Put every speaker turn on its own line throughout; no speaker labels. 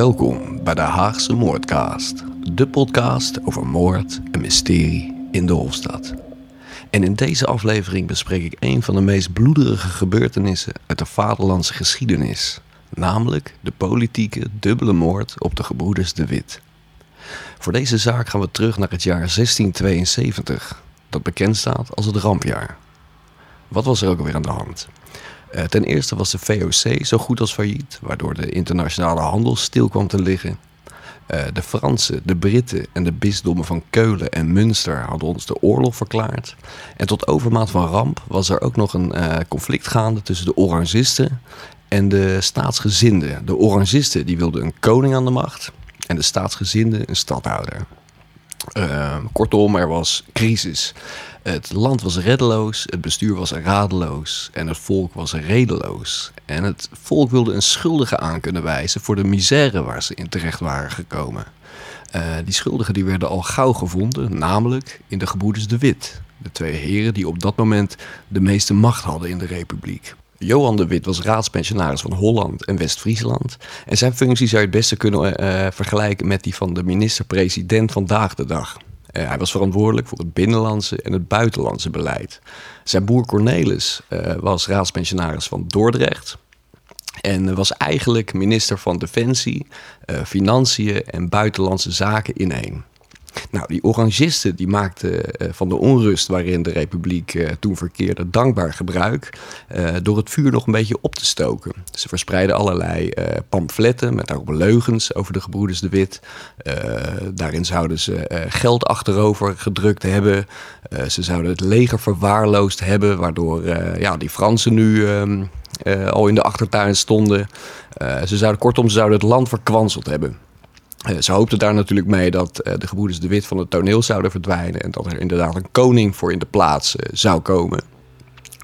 Welkom bij de Haagse Moordcast, de podcast over moord en mysterie in de Hofstad. En in deze aflevering bespreek ik een van de meest bloederige gebeurtenissen uit de vaderlandse geschiedenis, namelijk de politieke dubbele moord op de gebroeders De Wit. Voor deze zaak gaan we terug naar het jaar 1672, dat bekend staat als het rampjaar. Wat was er ook alweer aan de hand? Uh, ten eerste was de VOC zo goed als failliet, waardoor de internationale handel stil kwam te liggen. Uh, de Fransen, de Britten en de bisdommen van Keulen en Münster hadden ons de oorlog verklaard. En tot overmaat van ramp was er ook nog een uh, conflict gaande tussen de Orangisten en de staatsgezinden. De Orangisten die wilden een koning aan de macht en de staatsgezinden een stadhouder. Kortom, er was crisis. Het land was reddeloos, het bestuur was radeloos en het volk was redeloos. En het volk wilde een schuldige aan kunnen wijzen voor de misère waar ze in terecht waren gekomen. Uh, die schuldigen die werden al gauw gevonden, namelijk in de gebroeders de Wit. De twee heren die op dat moment de meeste macht hadden in de republiek. Johan de Wit was raadspensionaris van Holland en West-Friesland. En zijn functie zou je het beste kunnen uh, vergelijken met die van de minister-president vandaag de dag. Uh, hij was verantwoordelijk voor het binnenlandse en het buitenlandse beleid. Zijn broer Cornelis uh, was raadspensionaris van Dordrecht. En was eigenlijk minister van Defensie, Financiën en Buitenlandse Zaken in één. Nou, die orangisten die maakten uh, van de onrust waarin de republiek uh, toen verkeerde dankbaar gebruik uh, door het vuur nog een beetje op te stoken. Ze verspreidden allerlei pamfletten met daarop leugens over de gebroeders de Wit. daarin zouden ze geld achterover gedrukt hebben. ze zouden het leger verwaarloosd hebben, waardoor ja, die Fransen nu ehm, al in de achtertuin stonden. ze zouden kortom, ze zouden het land verkwanseld hebben. Uh, ze hoopten daar natuurlijk mee dat uh, de gebroeders de Wit van het toneel zouden verdwijnen en dat er inderdaad een koning voor in de plaats uh, zou komen.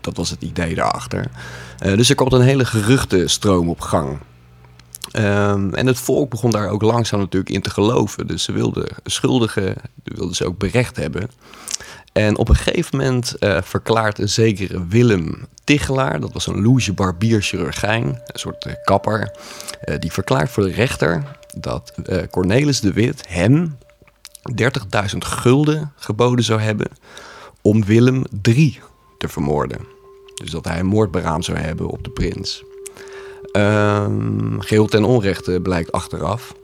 Dat was het idee daarachter. dus er komt een hele geruchtenstroom op gang. Um, en het volk begon daar ook langzaam natuurlijk in te geloven. Dus ze wilden schuldigen, wilden ze ook berecht hebben. En op een gegeven moment verklaart een zekere Willem Tichelaar, dat was een loge barbier-chirurgijn, een soort kapper, die verklaart voor de rechter dat uh, Cornelis de Wit hem 30.000 gulden geboden zou hebben om Willem III te vermoorden. Dus dat hij een moordberaam zou hebben op de prins. Um, geheel ten onrechte blijkt achteraf.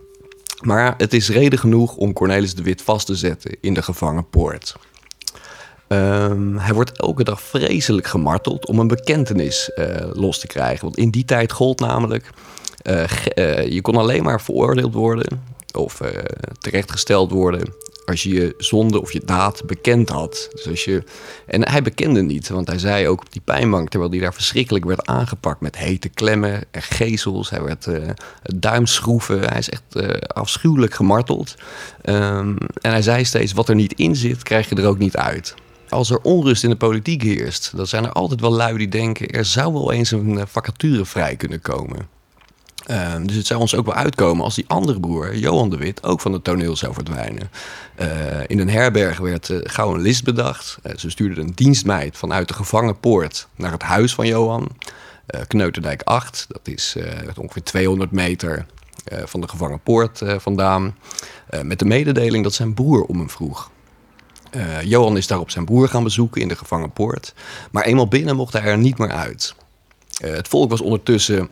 Maar het is reden genoeg om Cornelis de Wit vast te zetten in de gevangenpoort. Um, hij wordt elke dag vreselijk gemarteld om een bekentenis uh, los te krijgen. Want in die tijd gold namelijk je kon alleen maar veroordeeld worden of uh, terechtgesteld worden als je je zonde of je daad bekend had. Dus als je, en hij bekende niet, want hij zei ook op die pijnbank, terwijl hij daar verschrikkelijk werd aangepakt met hete klemmen en gezels. Hij werd duimschroeven. Hij is echt afschuwelijk gemarteld. Um, en hij zei steeds: wat er niet in zit, krijg je er ook niet uit als er onrust in de politiek heerst, dan zijn er altijd wel lui die denken: er zou wel eens een vacature vrij kunnen komen. Uh, dus het zou ons ook wel uitkomen als die andere broer, Johan de Wit, ook van het toneel zou verdwijnen. Uh, in een herberg werd uh, gauw een list bedacht. ze stuurden een dienstmeid vanuit de gevangenpoort naar het huis van Johan. Kneuterdijk 8, dat is ongeveer 200 meter van de gevangenpoort vandaan. met de mededeling dat zijn broer om hem vroeg. Johan is daarop zijn broer gaan bezoeken in de gevangenpoort. Maar eenmaal binnen mocht hij er niet meer uit. het volk was ondertussen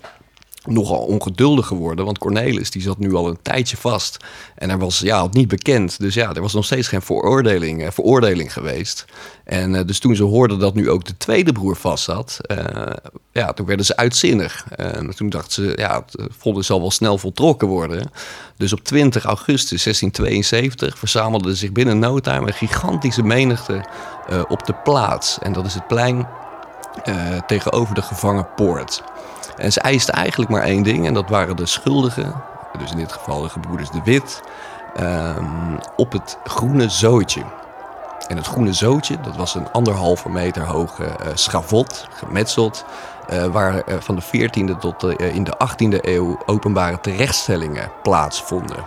nogal ongeduldig geworden. Want Cornelis die zat nu al een tijdje vast. En er was ja, niet bekend. Dus ja, er was nog steeds geen veroordeling, eh, veroordeling geweest. En uh, dus toen ze hoorden dat nu ook de tweede broer vast zat, uh, ja, toen werden ze uitzinnig. En toen dachten ze, ja, het vonnis zal wel snel voltrokken worden. Dus op 20 augustus 1672 verzamelde zich binnen no time een gigantische menigte op de plaats. En dat is het plein tegenover de gevangenpoort. En ze eisten eigenlijk maar één ding, en dat waren de schuldigen, dus in dit geval de gebroeders De Wit, um, op het groene zootje. En het groene zootje, dat was een anderhalve meter hoge uh, schavot, gemetseld, uh, waar uh, van de 14e tot in de 18e eeuw openbare terechtstellingen plaatsvonden.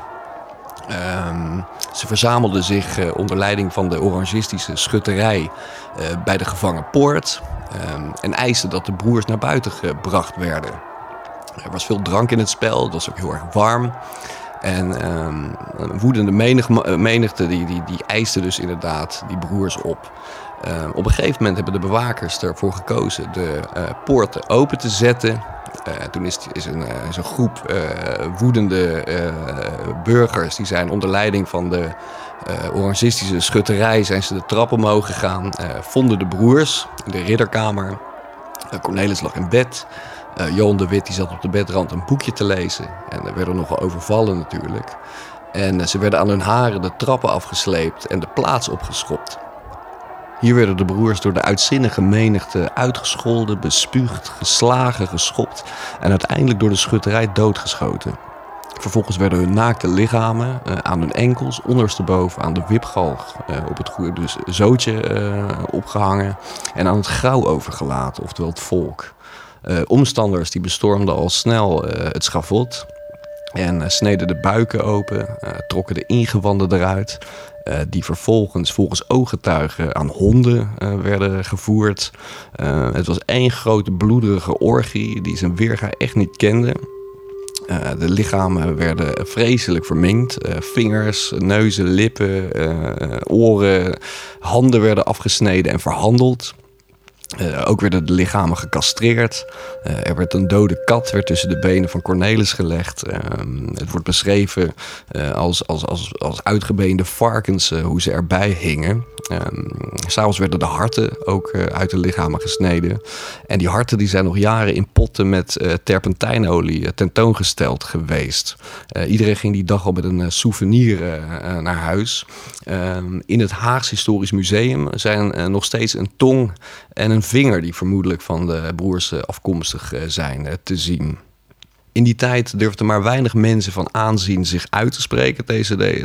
Um, ze verzamelden zich onder leiding van de orangistische schutterij bij de gevangen poort. Um, en eisten dat de broers naar buiten gebracht werden. Er was veel drank in het spel, het was ook heel erg warm. En um, een woedende menig, menigte die, die, die eiste dus inderdaad die broers op. Um, op een gegeven moment hebben de bewakers ervoor gekozen de uh, poorten open te zetten. Uh, toen is, is, een, groep woedende burgers, die zijn onder leiding van de orangistische schutterij, zijn ze de trap omhoog gegaan, vonden de broers in de ridderkamer. Cornelis lag in bed. Johan de Wit die zat op de bedrand een boekje te lezen. En er werden nogal overvallen natuurlijk. En ze werden aan hun haren de trappen afgesleept en de plaats opgeschopt. Hier werden de broers door de uitzinnige menigte uitgescholden, bespuugd, geslagen, geschopt en uiteindelijk door de schutterij doodgeschoten. Vervolgens werden hun naakte lichamen uh, aan hun enkels, ondersteboven aan de wipgalg op het goede dus zootje opgehangen en aan het grauw overgelaten, oftewel het volk. Omstanders die bestormden al snel het schavot en uh, sneden de buiken open, trokken de ingewanden eruit. die vervolgens volgens ooggetuigen aan honden werden gevoerd. het was één grote bloederige orgie die zijn weerga echt niet kende. de lichamen werden vreselijk verminkt. vingers, neuzen, lippen, oren, handen werden afgesneden en verhandeld. Uh, ook werden de lichamen gecastreerd. Uh, er werd een dode kat werd tussen de benen van Cornelis gelegd. Uh, het wordt beschreven eh, als, als, als, als uitgebeende varkens hoe ze erbij hingen. Um, S'avonds werden de harten ook uit de lichamen gesneden. En die harten die zijn nog jaren in potten met terpentijnolie tentoongesteld geweest. iedereen ging die dag al met een souvenir naar huis. Ehm, in het Haags Historisch Museum zijn nog steeds een tong en een vinger die vermoedelijk van de broers eh, afkomstig eh, zijn eh, te zien. In die tijd durfden maar weinig mensen van aanzien zich uit te spreken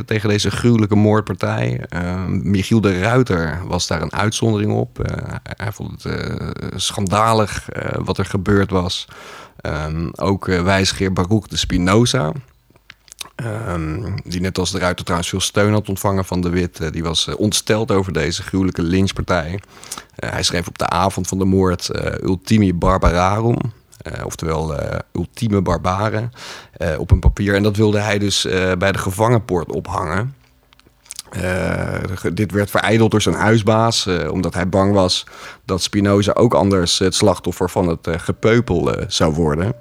tegen, deze gruwelijke moordpartij. Uh, Michiel de Ruiter was daar een uitzondering op. Hij vond het schandalig wat er gebeurd was. Um, ook wijsgeer Baruch de Spinoza, Um, die net als de Ruiter trouwens veel steun had ontvangen van de Wit. Uh, die was uh, ontsteld over deze gruwelijke lynchpartij. Uh, hij schreef op de avond van de moord Ultimi Barbararum. oftewel ultieme barbaren. op een papier. En dat wilde hij dus bij de gevangenpoort ophangen. dit werd vereideld door zijn huisbaas, omdat hij bang was dat Spinoza ook anders het slachtoffer van het gepeupel zou worden.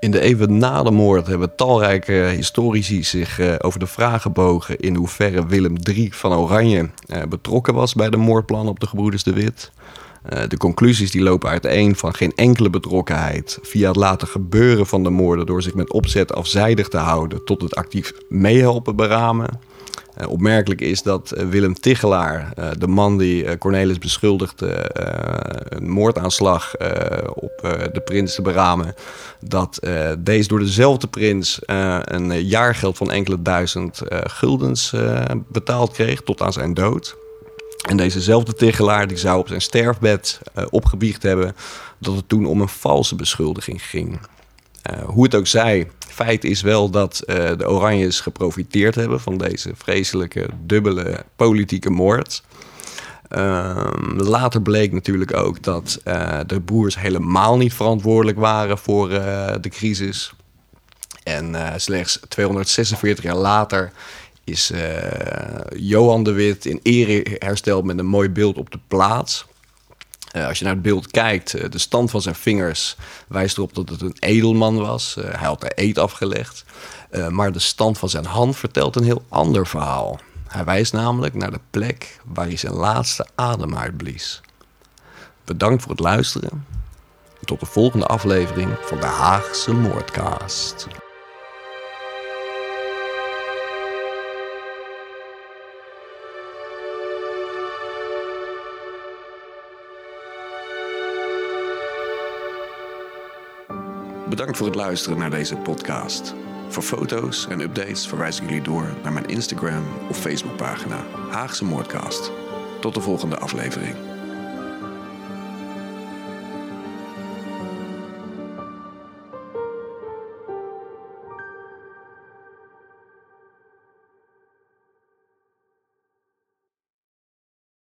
In de eeuwen na de moord hebben talrijke historici zich uh, over de vraag gebogen in hoeverre Willem III van Oranje uh, betrokken was bij de moordplannen op de gebroeders de Wit. Uh, de conclusies die lopen uiteen van geen enkele betrokkenheid via het laten gebeuren van de moorden door zich met opzet afzijdig te houden tot het actief meehelpen beramen. Uh, opmerkelijk is dat uh, Willem Tichelaar, uh, de man die Cornelis beschuldigde een moordaanslag op de prins te beramen, dat deze door dezelfde prins een jaargeld van enkele duizend guldens betaald kreeg tot aan zijn dood. En dezezelfde Tichelaar die zou op zijn sterfbed opgebiecht hebben dat het toen om een valse beschuldiging ging. Hoe het ook zij, feit is wel dat uh, de Oranjes geprofiteerd hebben van deze vreselijke dubbele politieke moord. Uh, later bleek natuurlijk ook dat uh, de broers helemaal niet verantwoordelijk waren voor de crisis. En slechts 246 jaar later is Johan de Wit in ere hersteld met een mooi beeld op de plaats. Uh, als je naar het beeld kijkt, uh, de stand van zijn vingers wijst erop dat het een edelman was. Uh, hij had de eet afgelegd. maar de stand van zijn hand vertelt een heel ander verhaal. Hij wijst namelijk naar de plek waar hij zijn laatste adem uitblies. Bedankt voor het luisteren. Tot de volgende aflevering van de Haagse Moordcast. Bedankt voor het luisteren naar deze podcast. Voor foto's en updates verwijs ik jullie door naar mijn Instagram of Facebookpagina Haagse Moordcast. Tot de volgende aflevering.